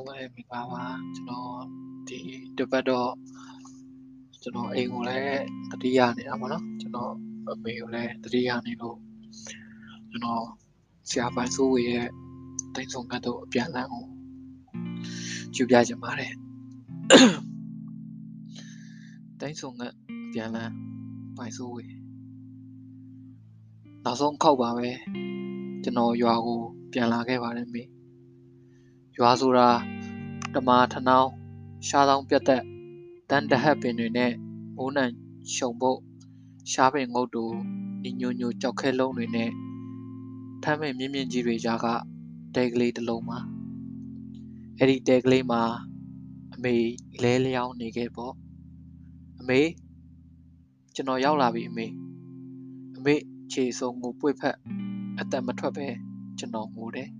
လုံးပဲမိပါပါကျွန်တော်ဒီတစ်ပတ်တော့ကျွန်တော်အိမ်ကိုလည်းတတိယနေတာပေါ့နော်ကျွန်တော်အမေကိုလည်းတတိယနေလို့ကျွန်တော်ဆရာပိုင်ဆိုးဝေရဲ့တိတ်ဆုံကတ်တော့အပြန်လန်းကိုကြည့်ပြချင်ပါတယ်တိတ်ဆုံကအပြန်လန်းပိုင်ဆိုးဝေနောက်ဆုံးခောက်ပါပဲကျွန်တော်ရွာကိုပြန်လာခဲ့ပါတယ်မေ ရွာဆိုတာတမာထနောင်းရှားဆောင်ပြတ်သက်တန်တဟက်ပင်တွေနဲ့မိုးနံရှုံပုတ်ရှားပင်ငုတ်တူညီညွညွကြောက်ခဲလုံးတွေနဲ့ထမ်းမဲ့မြင့်မြင့်ကြီးတွေကြားကတဲကလေးတစ်လုံးမှာအဲ့ဒီတဲကလေးမှာအမေလဲလျောင်းနေခဲ့ပေါ့အမေကျွန်တော်ရောက်လာပြီအမေအမေခြေစုံကိုပွေဖက်အသက်မထွက်ပဲကျွန်တော်ငိုတယ်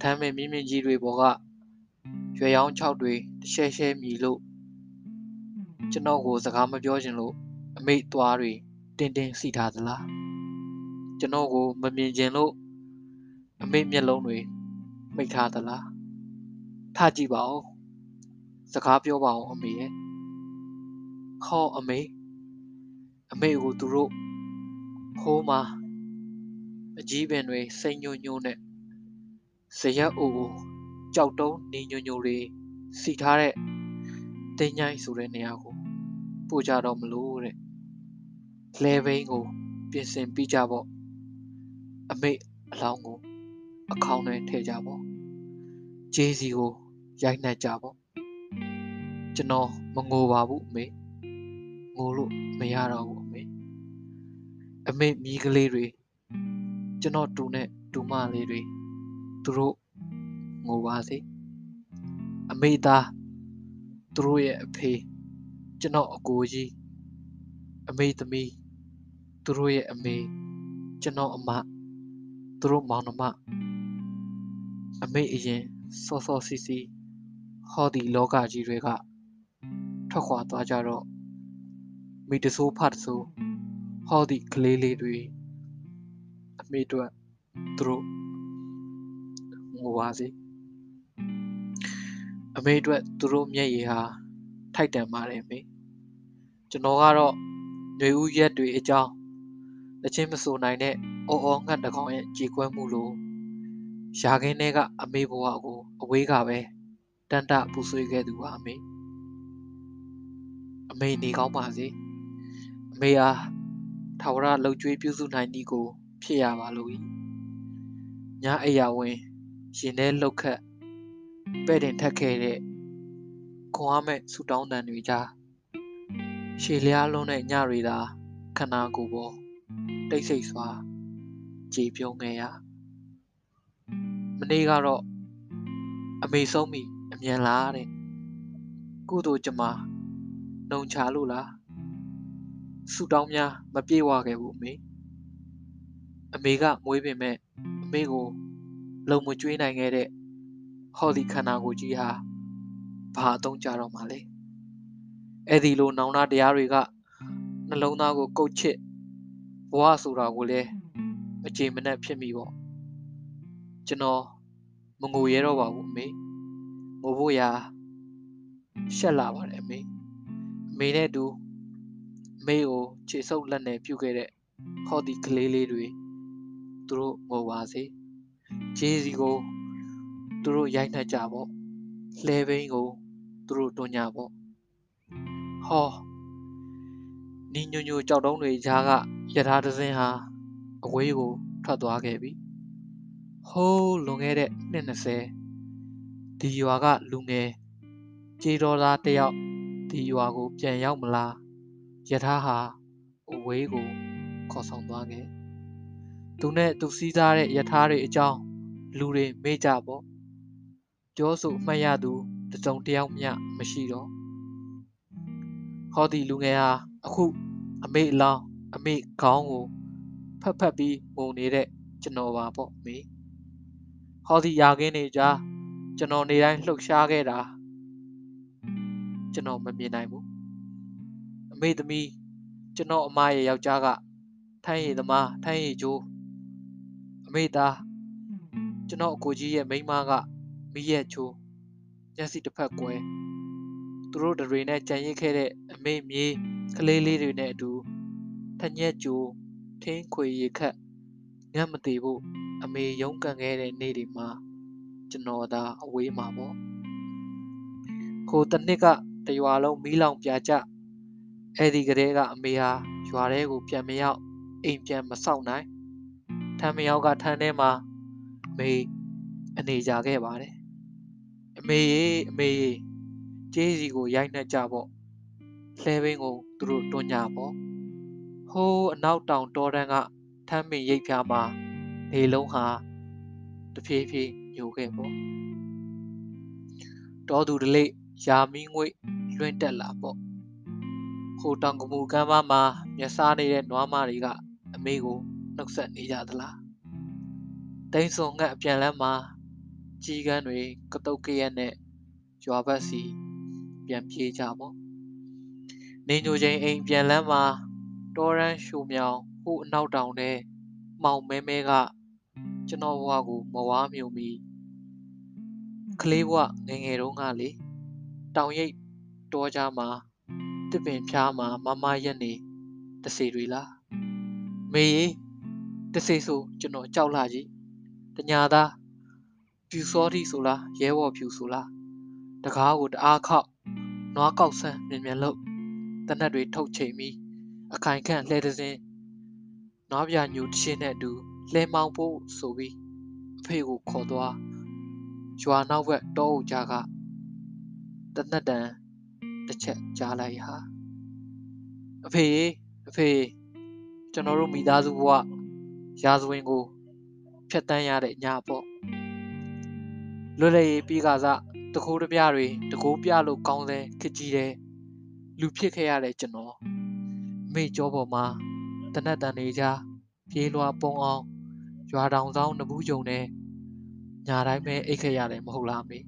ထမ်းမဲ့မြင့်မြင့်ကြီးတွေပေါ်ကရွှေရောင်း၆တွေတရှဲရှဲမြည်လို့ကျွန်တော်ကိုစကားမပြောချင်လို့အမိတ်သွားတွေတင်းတင်းစီထားသလားကျွန်တော်ကိုမမြင်ချင်လို့အမိတ်မျက်လုံးတွေမိတ်ထားသလားထကြည့်ပါဦးစကားပြောပါဦးအမေရဲ့ခေါ်အမေအမေကိုသူတို့ဟိုးမှာအကြီးပင်တွေစိတ်ညို့ညို့နဲ့ ဇရက်အိုကိုကြောက်တုံးနေညိုညိုတွေစီထားတဲ့တင်းញိုင်းဆိုတဲ့နေရာကိုပို့ကြတော့မလို့တဲ့လဲဘိန်းကိုပြင်ဆင်ပြီးကြပေါ့အမိတ်အလောင်းကိုအခေါင်းထဲထည့်ကြပေါ့ဂျေးစီကိုရိုက်နှက်ကြပေါ့ကျွန်တော်မငိုပါဘူးအမေငိုလို့မရတော့ဘူးအမေအမေမြီးကလေးတွေကျွန်တော်တူနဲ့တူမလေးတွေ သူတို့ငိုပါစေအမေသားသူတို့ရဲ့အဖေကျွန်တော်အကိုကြီးအမေသမီးသူတို့ရဲ့အမေကျွန်တော်အမသူတို့မောင်နှမအမေအရင်စောစောစီစီဟောဒီလောကကြီးတွေကထွက်ခွာသွားကြတော့မိတဆိုးဖတ်ဆိုးဟောဒီကလေးလေးတွေအမေတို့သူတို့ ငိုပါစေအမေအတွက်သူတို့မျက်ရည်ဟာထိုက်တန်ပါတယ်အမေကျွန်တော်ကတော့ຫນွေဦးရက်တွေအကြောင်းတချင်းမဆိုနိုင်တဲ့အော်အော်ငှက်တကောင်ရဲ့ကြေကွဲမှုလိုရာခင်းထဲကအမေဘဝကိုအဝေးကပဲတန်တပူဆွေးခဲ့သူပါအမေအမေနေကောင်းပါစေအမေအားထာဝရလှုပ်ကြွေးပြုစုနိုင်သည်ကို ဖြစ်ရပါလို့ညအိယာဝင် ရင်ထဲလှုပ်ခတ်ပဲ့တင်ထက်ခဲ့တဲ့ခွန်အားမဲ့ဆူတောင်းတန်တွေကြားရှည်လျားလုံးတဲ့ညတွေသာခန္ဓာကိုယ်ပေါ်တိတ်ဆိတ်စွာကြည်ပြုံးခဲ့ရမနေ့ကတော့အမေဆုံးမိအမြန်လားတဲ့ကုသိုလ်ကြမှာနှုံချလို့လားဆူတောင်းများမပြေဝခဲ့ဘူးအမေအမေကမွေးပင်မဲ့အမေကို လုံမကျွေးနိုင်ခဲ့တဲ့ဟော်ဒီခန္ဓာကိုယ်ကြီးဟာဘာအသုံးကြတော့မှလဲအဲ့ဒီလိုနောင်နာတရားတွေကနှလုံးသားကိုကုတ်ချစ်ဘဝဆိုတာကိုလည်းအချိန်မနဲ့ဖြစ်မိပေါ့ကျွန်တော်မငိုရဲတော့ပါဘူးအမေငိုဖို့ရာရှက်လာပါတယ်အမေအမေနဲ့တူအမေကိုခြေဆုပ်လက်နဲ့ပြုတ်ခဲ့တဲ့ဟောဒီကလေးလေးတွေသူတို့ငိုပါစေ ဂျေးစီကိုသူတို့ရိုက်နှက်ကြပေါ့လှဲဘိန်းကိုသူတို့တွန်းကြပေါ့ဟောနီညိုညိုကြောက်တုံးတွေကြားကယထာတစင်းဟာအဝေးကိုထွက်သွားခဲ့ပြီဟိုးလွန်ခဲ့တဲ့နှစ်20ဒီရွာကလူငယ်ကြေးတော်သားတယောက်ဒီရွာကိုပြန်ရောက်မလားယထာဟာအဝေးကိုခေါ်ဆောင်သွားခဲ့ သူနဲ့သူစီးစားတဲ့ယထာတွေအကြောင်းလူတွေမေ့ကြပေါ့ပြောဆိုအမှတ်ရသူတစုံတယောက်မျှမရှိတော့ဟောဒီလူငယ်ဟာအခုအမေအလောင်းအမေခေါင်းကိုဖက်ဖက်ပြီးငုံနေတဲ့ကျွန်တော်ပါပေါ့မေဟောဒီရာခင်းနေကြကျွန်တော်နေတိုင်းလှုပ်ရှားခဲ့တာကျွန်တော်မမြင်နိုင်ဘူးအမေသမီးကျွန်တော်အမရဲ့ယောက်ျားကထိုင်းရည်သမားထိုင်းရည်ကျိုးအ မေသားကျွန်တော်အကိုကြီးရဲ့မိန်းမကမိရဲ့ချိုးမျက်စိတစ်ဖက်ကွယ်သူတို့တွေနဲ့ကြံရစ်ခဲ့တဲ့အမေမြေးကလေးလေးတွေနဲ့အတူထညက်ကြိုထင်းခွေရခက်ညမသေးဖို့အမေရုန်းကန်ခဲ့တဲ့နေ့တွေမှာကျွန်တော်သာအဝေးမှာပေါ့ခိုတနစ်ကတရွာလုံးမီးလောင်ပြကြအဲ့ဒီကလေးကအမေဟာရွာထဲကိုပြန်မရောက်အိမ်ပြန်မဆောက်နိုင်ထ မ်းမယောက်ကထမ်းထဲမှာမေအနေကြခဲ့ပါတယ်အမေရေအမေရေကျေးစီကိုရိုက်နှက်ကြပေါ့လှဲဘင်းကိုသူတို့တွန်းကြပေါ့ဟိုးအနောက်တောင်တောတန်းကထမ်းပင်ရိပ်ဖြာမှာနေလုံးဟာတဖြည်းဖြည်းညိုခဲ့ပေါ့တောသူတလိရာမီငွေလွင့်တက်လာပေါ့ဟိုတောင်ကမူကမ်းပါမှာမျက်စားနေတဲ့နွားမတွေကအမေကို နှုတ်ဆက်နေကြသလားတိန်စုံငတ်အပြန်လန်းမှာကြီးကန်းတွေကတုတ်ကရက်နဲ့ရွာဘက်စီပြန်ပြေးကြပေါ့နေညိုချင်းအိမ်ပြန်လန်းမှာတောရန်ရှူမြောင်ဟိုအနောက်တောင်ထဲမောင်မဲမဲကကျွန်တော်ဘဝကိုမဝါမြုံမီကလေးဘဝငငယ်တုန်းကလေတောင်ရိပ်တောကြားမှာတစ်ပင်ဖျားမှာမမရက်နေတစီတွေလားမေး တစီဆိုကျွန်တော်ကြောက်လာကြီးတညာသားဖြူစောတိဆိုလားရဲဘော်ဖြူဆိုလားတကားကိုတအားခောက်နွားကောက်ဆန်းမြင်မြန်လို့တနက်တွေထုတ်ချိန်ပြီးအခိုင်ခန့်လှဲတစင်းနွားပြညူတရှင်းနဲ့အတူလှဲမောင်းဖို့ဆိုပြီးအဖေကိုခေါ်သွားရွာနောက်ဘက်တောအုပ်ကြားကတနက်တန်တစ်ချက်ကြားလိုက်ဟာအဖေအဖေကျွန်တော်တို့မိသားစုဘဝ ရာဇဝင်ကိုဖြတ်တန်းရတဲ့ညပေါ့လွတ်လပ်ရေးပြီးကစားတခိုးတပြတွေတကိုးပြလို့ကောင်းတဲ့ခကြီးတဲ့လူဖြစ်ခဲ့ရတဲ့ကျွန်တော်မိကြောပေါ်မှာတနက်တန်နေကြပြေးလွှာပုံအောင်ရွာတောင်ဆောင်နဘူးကြုံနဲ့ညာတိုင်းပဲအိတ်ခဲ့ရတယ်မဟုတ်လားမေ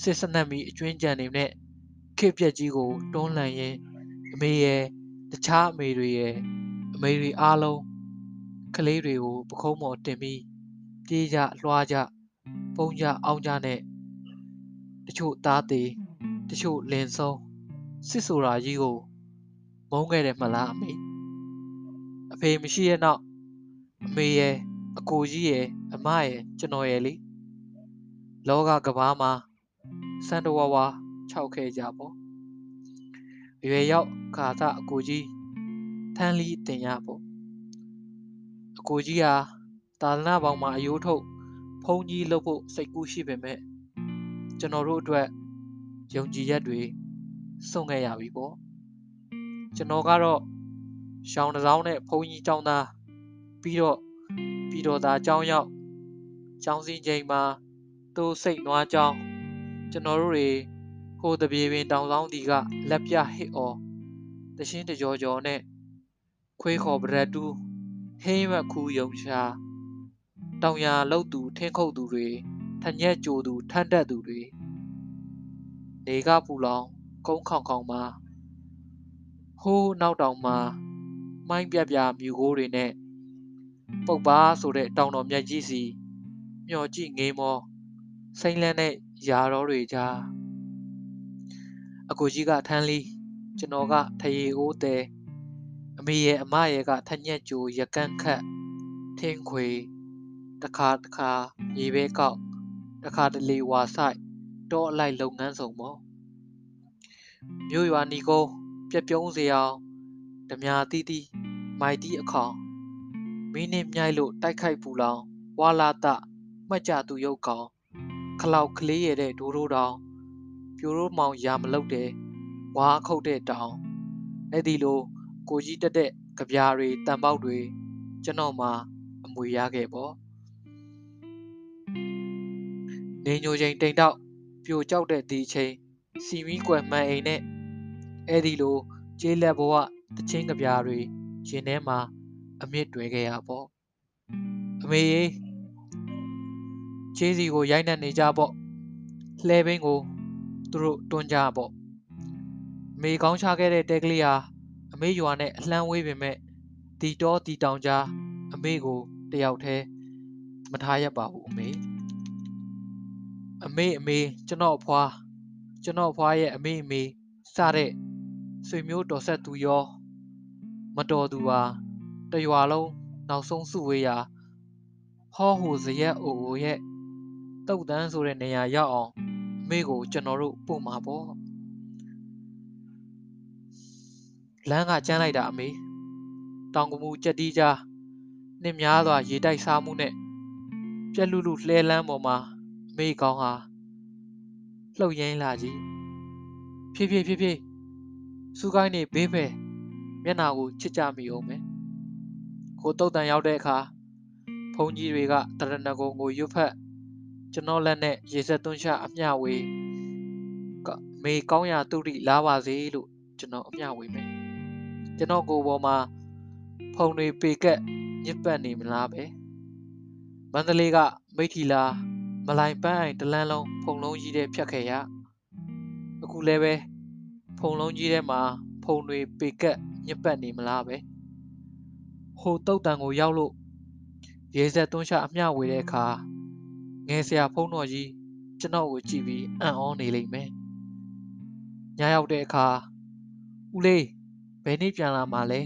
စစ်စနက်မီအကျွင်းကြံနေနဲ့ခေပြက်ကြီးကိုတွန်းလှန်ရင်းအမေရဲ့တခြားအမေတွေရဲ့အမေတွေအားလုံး ကလေးတွေကိုပခုံးပေါ်တင်ပြီးပြေးကြလွှားကြပုံကြအောင်ကြနဲ့တချို့သားသေးတချို့လင်ဆုံးစစ်ဆိုတာကြီးကိုမုန်းခဲ့တယ်မလားအမေအဖေမရှိရဲ့နောက်အမေရဲ့အကိုကြီးရဲ့အမရဲ့ကျွန်တော်ရဲ့လေလောကကဘာမှာစံတဝါဝါခြောက်ခဲ့ကြပေါ့ရွယ်ရောက်ခါသအကိုကြီးထန်းလီတင်ရပေါ့အ ကိုကြီးဟာသာသနာပေါင်းမှာအယိုးထုတ်ဖုံးကြီးလုပ်ဖို့စိတ်ကူးရှိပေမဲ့ကျွန်တော်တို့အတွက်ယုံကြည်ရက်တွေစွန့်ခဲ့ရပြီပေါ့ကျွန်တော်ကတော့ရှောင်းတစ်စောင်းနဲ့ဘုန်းကြီးကျောင်းသားပြီးတော့ပြီးတော့သားကျောင်းရောက်ကျောင်းစင်းချိန်မှာသူ့စိတ်နွားကျောင်းကျွန်တော်တို့တွေဟိုတပြေပင်တောင်ဆောင်တီကလက်ပြဟစ်အော်တရှင်းတကြောကြောနဲ့ခွေးခေါ်ပရက်တူး ဟင်းမခူးယုံရှာတောင်ယာလှုပ်သူထင်းခုတ်သူတွေထညက်ကြိုသူထန်းတက်သူတွေနေကပူလောင်ကုန်းခေါင်ခေါင်မှာဟိုးနောက်တောင်မှာမိုင်းပြပြမြူကိုးတွေနဲ့ပုတ်ပါဆိုတဲ့တောင်တော်မြတ်ကြီးစီမျောကြည့်ငေးမောစိမ့်လန်းတဲ့ယာတော်တွေကြားအကိုကြီးကထန်းလီကျွန်တော်ကထရေအိုးတဲအ မေရဲ့အမရဲ့ကထညက်ကြိုရကန့်ခတ်ထင်းခွေတခါတခါရေဘဲကောက်တခါတလေဝါဆိုင်တောအလိုက်လုပ်ငန်းဆောင်ပေါ့မြို့ရွာနီကုန်းပြက်ပြုံးစေအောင်ဓမြတီးတီးမိုက်တီးအခေါင်မင်းနဲ့မြိုက်လို့တိုက်ခိုက်ပူလောင်ဝါလာတမှတ်ကြသူရုပ်ကောင်ခလောက်ကလေးရတဲ့ဒိုးဒိုးတောင်ပြိုရိုးမောင်ရာမလုတ်တဲ့ဝါခုတ်တဲ့တောင်အဲ့ဒီလို ကိုကြီးတက်တဲ့ကြပြားတွေတန်ပေါက်တွေကျွန်တော်မှအမွေရခဲ့ပေါ့နေညိုချိန်တိမ်တော့ပြိုကြောက်တဲ့ဒီချိန်စီမီကွယ်မှန်အိမ်နဲ့အဲ့ဒီလိုကျေးလက်ဘဝတချင်းကြပြားတွေရင်ထဲမှာအမြင့်တွယ်ခဲ့ရပေါ့အမေရေခြေစီကိုရိုက်နှက်နေကြပေါ့လှဲဘင်းကိုသူတို့တွန်းကြပေါ့အမေကောင်းချခဲ့တဲ့တဲကလေးဟာ အမေရွာနဲ့အလှမ်းဝေးပေမဲ့ဒီတော့ဒီတောင်ကြားအမေကိုတယောက်တည်းမထားရပါဘူးအမေအမေအမေကျွန်တော်အဖွာကျွန်တော်အဖွာရဲ့အမေအမေစတဲ့ဆွေမျိုးတော်ဆက်သူရောမတော်သူဟာတရွာလုံးနောက်ဆုံးစုဝေးရာဟောဟိုဇရက်အိုရဲ့တုတ်တန်းဆိုတဲ့နေရာရောက်အောင်အမေကိုကျွန်တော်တို့ပို့မှာပေါ့ လမ်းကကျန်းလိုက်တာအမေတောင်ကမူကြက်တီးကြားနှင်းများစွာရေတိုက်စားမှုနဲ့ပြက်လူလူလှဲလန်းပေါ်မှာအမေကောင်းဟာလှုပ်ရင်းလာကြီးဖြည်းဖြည်းဖြည်းဖြည်းစူကိုင်းနေဘေးပဲမျက်နာကိုချစ်ကြမိအောင်မယ်ကိုတုတ်တန်ရောက်တဲ့အခါဘုံကြီးတွေကတရဏဂုံကိုရွတ်ဖက်ကျွန်တော်လက်နဲ့ရေဆက်သွန်းချအမျှဝေမေကောင်းရာတုတိလာပါစေလို့ကျွန်တော်အမျှဝေမယ် ကျွန်တော်ကိုယ်ပေါ်မှာဖုံတွေပေကက်ညစ်ပတ်နေမလားပဲမန္တလေးကမိထီလာမလိုင်ပန်းအိုင်တလန်းလုံးဖုံလုံးကြီးတဲ့ဖြတ်ခဲ့ရအခုလည်းပဲဖုံလုံးကြီးထဲမှာဖုံတွေပေကက်ညစ်ပတ်နေမလားပဲဟိုတုတ်တန်ကိုရောက်လို့ရေဆက်သွန်းချအမျှဝေတဲ့အခါငယ်ဆရာဖုံးတော်ကြီးကျွန်တော်ကိုကြည့်ပြီးအံ့ဩနေလိမ့်မယ်ညရောက်တဲ့အခါဦးလေး ဘယ်နေ့ပြန်လာမှာလဲ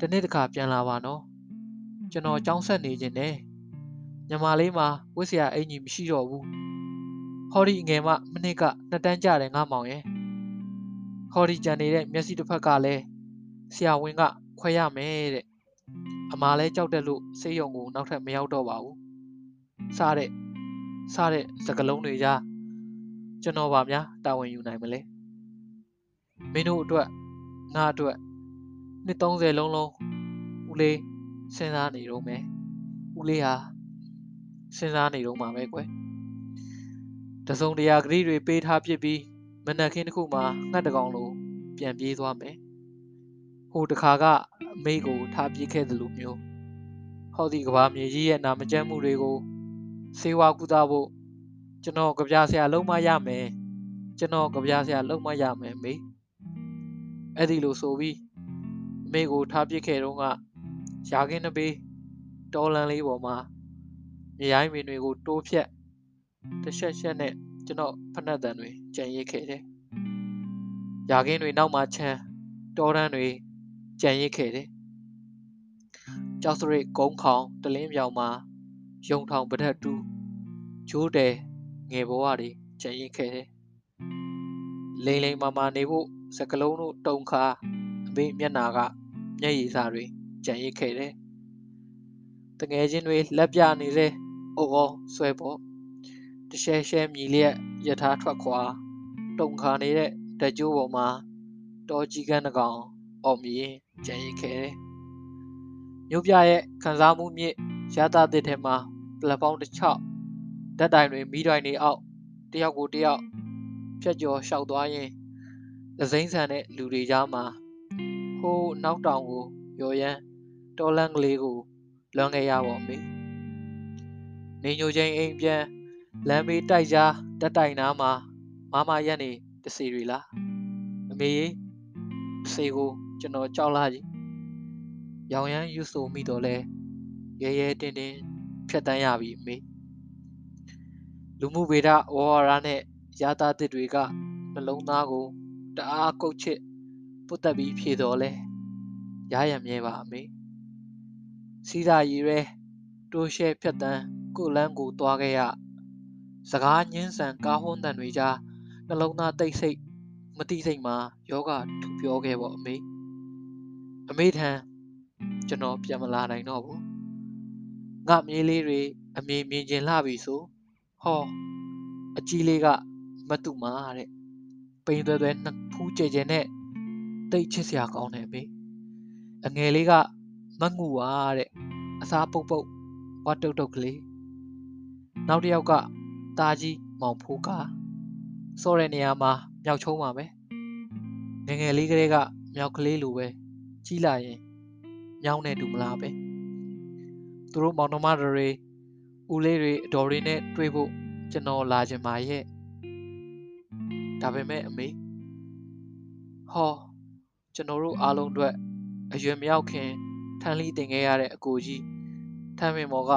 တနေ့တခါပြန်လာပါနော်ကျွန်တော်ကြောင်းဆက်နေခြင်းနဲ့ညမလေးမှာဝစ်စရာအင်ကြီးမရှိတော့ဘူးဟော်ဒီငယ်မမနစ်ကနှစ်တန်းကြတယ်ငါမောင်ရဲ့ဟော်ဒီကြံနေတဲ့မျက်စိတစ်ဖက်ကလည်းဆရာဝန်ကခွဲရမယ်တဲ့အမားလဲကြောက်တယ်လို့စိတ်ယုံကိုနောက်ထပ်မရောက်တော့ပါဘူးစားတဲ့စားတဲ့စကလုံးတွေရာကျွန်တော်ပါများတာဝန်ယူနိုင်မလဲမင်းတို့အတွက် ငါအတွက်နှစ်30လုံးလုံးဦးလေးစဉ်းစားနေတော့မယ်ဦးလေးဟာစဉ်းစားနေတော့မှာပဲကွယ်တစုံတရာဂရိတွေပေးထားပြစ်ပြီးမနက်ခင်းတစ်ခုမှာငှက်တကောင်လိုပြန်ပြေးသွားမယ်ဟိုတခါကအမေကိုထားပြေးခဲ့သလိုမျိုးဟောဒီကဘာမြေကြီးရဲ့နာမကျန်းမှုတွေကိုစေဝါကုသဖို့ကျွန်တော်ကြပြဆရာလုံးမရမယ်ကျွန်တော်ကြပြဆရာလုံးမရမယ်မေ အဲ့ဒီလိုဆိုပြီးအမေကိုထားပစ်ခဲ့တော့ကရာခင်းနှပေးတော်လန်လေးပေါ်မှာမြေရိုင်းမင်းတွေကိုတိုးဖြက်တရှက်ရှက်နဲ့ကျွန်တော်ဖက်နှက်တန်တွေကြံရစ်ခဲ့တယ်ရာခင်းတွေနောက်မှာချမ်းတော်တန်းတွေကြံရစ်ခဲ့တယ်ကျောက်စရိတ်ကုန်းခေါင်တလင်းပြောင်မှာယုံထောင်ပဒတ်တူးဂျိုးတယ်ငယ်ဘဝတွေကြံရစ်ခဲ့တယ်လိမ့်လိမ့်မာမာနေဖို့ စကလုံးတို့တုံခါအမေမျက်နာကမျက်ရည်စာတွေကြံရစ်ခဲ့တယ်တငယ်ချင်းတွေလက်ပြနေစေအော်အော်ဆွဲပေါ်တရှဲရှဲမြည်လျက်ယထာထွက်ခွာတုံခါနေတဲ့တကြိုးပေါ်မှာတောကြီးကန်းတကောင်အော်မြင်ကြံရစ်ခဲ့တယ်မြို့ပြရဲ့ခံစားမှုမြင့်ရတာတဲ့ထဲမှာပလက်ဖောင်းတစ်ချောက်ဓာတ်တိုင်တွေမိတိုင်တွေအောက်တယောက်ကိုတယောက်ဖြတ်ကျော်လျှောက်သွားရင် သစိမ့်ဆန်တဲ့လူတွေကြားမှာဟိုးနောက်တောင်ကိုရော်ရမ်းတော်လန့်ကလေးကိုလွန်ခဲ့ရပါမေနေညိုချင်းအိမ်ပြန်လမ်းမေးတိုက်ကြားတက်တိုင်နားမှာမမရက်နေတစီတွေလားအမေကြီးအစီကိုကျွန်တော်ကြောက်လာကြီးရောင်ရမ်းယူဆိုမိတော့လဲရဲရဲတင်းတင်းဖြတ်တန်းရပြီအမေလူမှုဗေဒဝါရနဲ့ရတာတစ်တွေကနှလုံးသားကို တအားကုတ်ချစ်ပုတ်တက်ပြီးဖြေတော်လဲရရမြဲပါအမေစီးသာရီရဲတိုးရှဲဖြတ်တန်းကိုလန်းကိုသွားခဲ့ရစကားညင်းဆန်ကားဟွန်းတန်တွေကြားနှလုံးသားတိတ်ဆိတ်မတိစိတ်မှာယောဂထူပြောခဲ့ပေါ့အမေအမေထံကျွန်တော်ပြန်မလာနိုင်တော့ဘူးငါမြေးလေးတွေအမေမြင်ကျင်လှပြီဆိုဟောအကြီးလေးကမတူမာတဲ့ပိန်သွဲသွဲနှစ် ဖူးကြဲကြဲနဲ့တိတ်ချစ်စရာကောင်းတယ်မေအငယ်လေးကမငူပါတဲ့အစားပုတ်ပုတ်ဝတ်တုတ်တုတ်ကလေးနောက်တစ်ယောက်ကတာကြီးမောင်ဖိုးကစောတဲ့နေရာမှာမြောက်ချုံးပါပဲငငယ်လေးကလေးကမြောက်ကလေးလိုပဲကြီးလာရင်မြောင်းနေတူမလားပဲသူတို့မောင်နှမတွေဦးလေးတွေအတော်တွေနဲ့တွေ့ဖို့ကျွန်တော်လာချင်ပါရဲ့ဒါပေမဲ့အမေ ဟောကျွန်တော်တို့အားလုံးအတွက်အရွယ်မရောက်ခင်ထန်းလီတင်ခဲ့ရတဲ့အကိုကြီးထမ်းမင်မော်က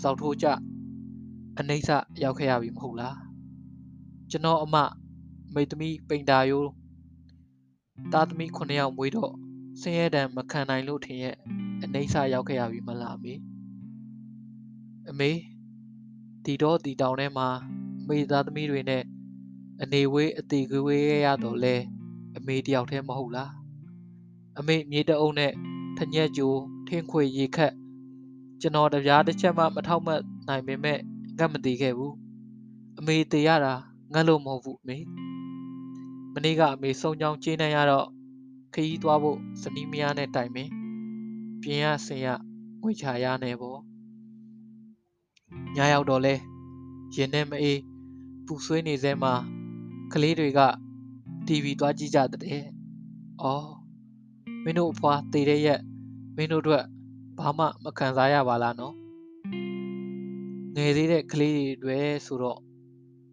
စောက်ထိုးကြအနှိမ့်စရောက်ခဲ့ရပြီမဟုတ်လားကျွန်တော်အမမိတ်သမီးပိန်တာယိုးသားသမီး9ယောက်မွေးတော့ဆင်းရဲတံမခံနိုင်လို့ထင်ရဲ့အနှိမ့်စရောက်ခဲ့ရပြီမလားအမေအမေဒီတော့ဒီတောင်ထဲမှာမိသားသမီးတွေနဲ့အနေဝေးအသေးကွေးရတော့လဲ အမေတယောက်တည်းမဟုတ်လားအမေမြေတအုပ်နဲ့ထညက်ကြိုထင်းခွေရေခက်ကျွန်တော်တပြားတစ်ချက်မှမထောက်မှတ်နိုင်ပေမဲ့ငတ်မတည်ခဲ့ဘူးအမေတည်ရတာငတ်လို့မဟုတ်ဘူးအမေမနေ့ကအမေစုံကြောင်းကျင်းနေရတော့ခရီးသွားဖို့ဇနီးမယားနဲ့တိုင်ပင်ပြင်ရဆင်ရငွေချရနေပေါ့ညရောက်တော့လဲရင်နဲ့မအေးပူဆွေးနေစဲမှာကလေးတွေက TV သွားကြည့်ကြတဲ့။အော်မင်းတို့အဖွာတည်တဲ့ရက်မင်းတို့အတွက်ဘာမှမခံစားရပါလားနော်။ငယ်သေးတဲ့ကလေးတွေဆိုတော့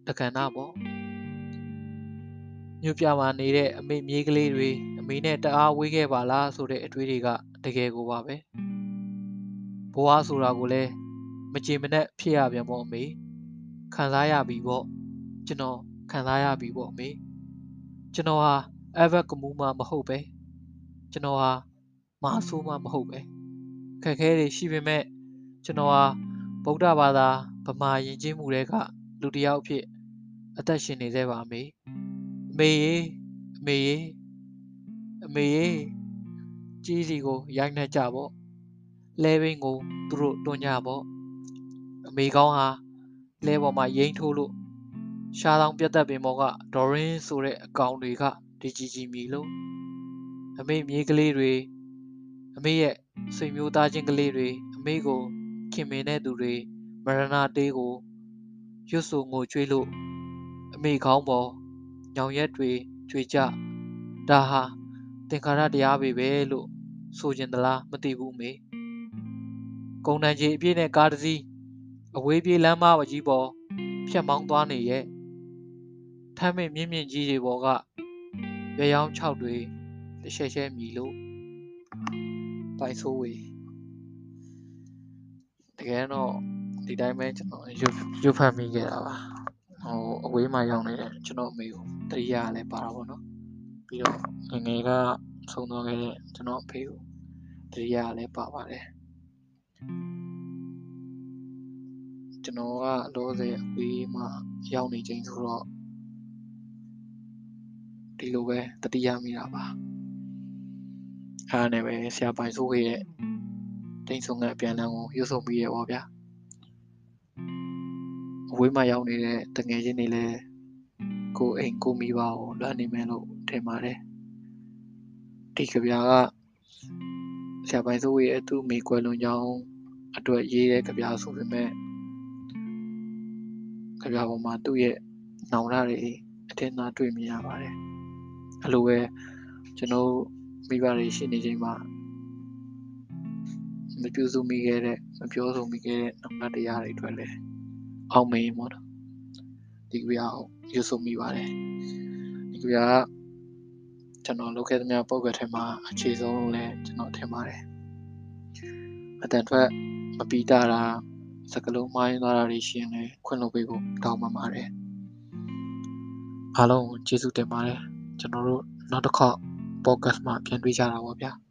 တက္ကနာပေါ့။မြို့ပြမှာနေတဲ့အမေမြေးကလေးတွေအမေနဲ့တအားဝေးခဲ့ပါလားဆိုတဲ့အတွေးတွေကတကယ်ကိုပါပဲ။ဘဝဆိုတာကိုလည်းမကြည်မနဲ့ဖြစ်ရပြန်ပေါ့အမေ။ခံစားရပြီပေါ့။ကျွန်တော်ခံစားရပြီပေါ့အမေ။ ကျွန်တော်ဟာ ever ကမူးမှမဟုတ်ပဲကျွန်တော်ဟာမာဆိုးမှမဟုတ်ပဲခက်ခဲတွေရှိပေမဲ့ကျွန်တော်ဟာဗုဒ္ဓဘာသာဗမာယဉ်ကျေးမှုတွေကလူတစ်ယောက်အဖြစ် အသက်ရှင်နေသေးပါမေအမေရေအမေရေအမေရေကြီးစီကိုရိုက်နှက်ကြပေါ့လဲဘင်းကိုသူတို့တွန်းကြပေါ့အမေကောင်းဟာလဲပေါ်မှာရိမ့်ထိုးလို့ ရှားတောင်ပြတ်သက်ပင်ပေါ်ကဒေါ်ရင်းဆိုတဲ့အကောင်တွေကဒီကြီးကြီးမြည်လို့အမေမြေးကလေးတွေအမေရဲ့ဆွေမျိုးသားချင်းကလေးတွေအမေကိုခင်မင်တဲ့သူတွေမရဏတေးကိုရွတ်ဆိုငိုကြွေးလို့အမေခေါင်းပေါ်ညောင်ရက်တွေကြွေကြဒါဟာသင်္ခါရတရားပဲပဲလို့ဆိုကျင်သလားမသိဘူးမေကုန်းတန်ကြီးအပြည့်နဲ့ကားတစ်စီးအဝေးပြေးလမ်းမကြီးပေါ်ဖြတ်မောင်းသွားနေရဲ့ ထမ်းမင်းမြင့်မြင့်ကြီးတွေပေါ်ကရွရောင်း6တွေတရှဲရှဲမြည်လို့ပိုင်ဆိုးဝေတကယ်တော့ဒီတိုင်းပဲကျွန်တော်ရွရွဖတ်မိခဲ့တာပါဟိုအဝေးမှာရောက်နေတဲ့ကျွန်တော်အမေကိုတတိယလည်းပါတာပေါ့နော်ပြီးတော့ငငယ်ကဆုံးသွားခဲ့တဲ့ကျွန်တော်အဖေကိုတတိယလည်းပါပါတယ်ကျွန်တော်ကအလို့စေအဝေးမှာရောက်နေချိန်ဆိုတော့ ဒီလိုပဲတတိယမိတာပါအားနဲ့ပဲဆရာပိုင်ဆိုးခဲ့ရဲ့တိန်ဆုံကအပြန်လန်းကိုရွတ်ဆိုပြီးရပါဗျာအဝေးမှာရောက်နေတဲ့တငယ်ချင်းတွေလည်းကိုအိမ်ကိုမိဘကိုလွှမ်းနေမယ်လို့ထင်ပါတယ်ဒီကြပြာကဆရာပိုင်ဆိုးရဲ့သူ့မိကွယ်လွန်ကြောင်းအတွက်ရေးတဲ့ကြပြာဆိုပေမဲ့ကြပြာပေါ်မှာသူ့ရဲ့နောင်ရတွေအထင်သာတွေ့မြင်ရပါတယ် အဲ့လိုပဲကျွန်တော်မိဘတွေရှိနေချိန်မှာမပြုစုမိခဲ့တဲ့မပြောဆိုမိခဲ့တဲ့နောင်တတရားတွေအတွက်လည်းအောင်မေးပေါ့နော်ဒီကွာရွတ်ဆိုမိပါတယ်ဒီကွာကျွန်တော်လုပ်ခဲ့သမျှပုံကထဲမှာအခြေဆုံးလို့လည်းကျွန်တော်ထင်ပါတယ်အတန်ထွက်မပီးတာတာစကလုံးမိုင်းသွားတာတွေရှိရင်လည်းခွင့်လုပ်ပေးဖို့တောင်းပန်ပါတယ်အားလုံးကျေးဇူးတင်ပါတယ် ကျွန်တော်တို့နောက်တစ်ခေါက် podcast မှာပြန်တွေ့ကြတာပေါ့ဗျာ။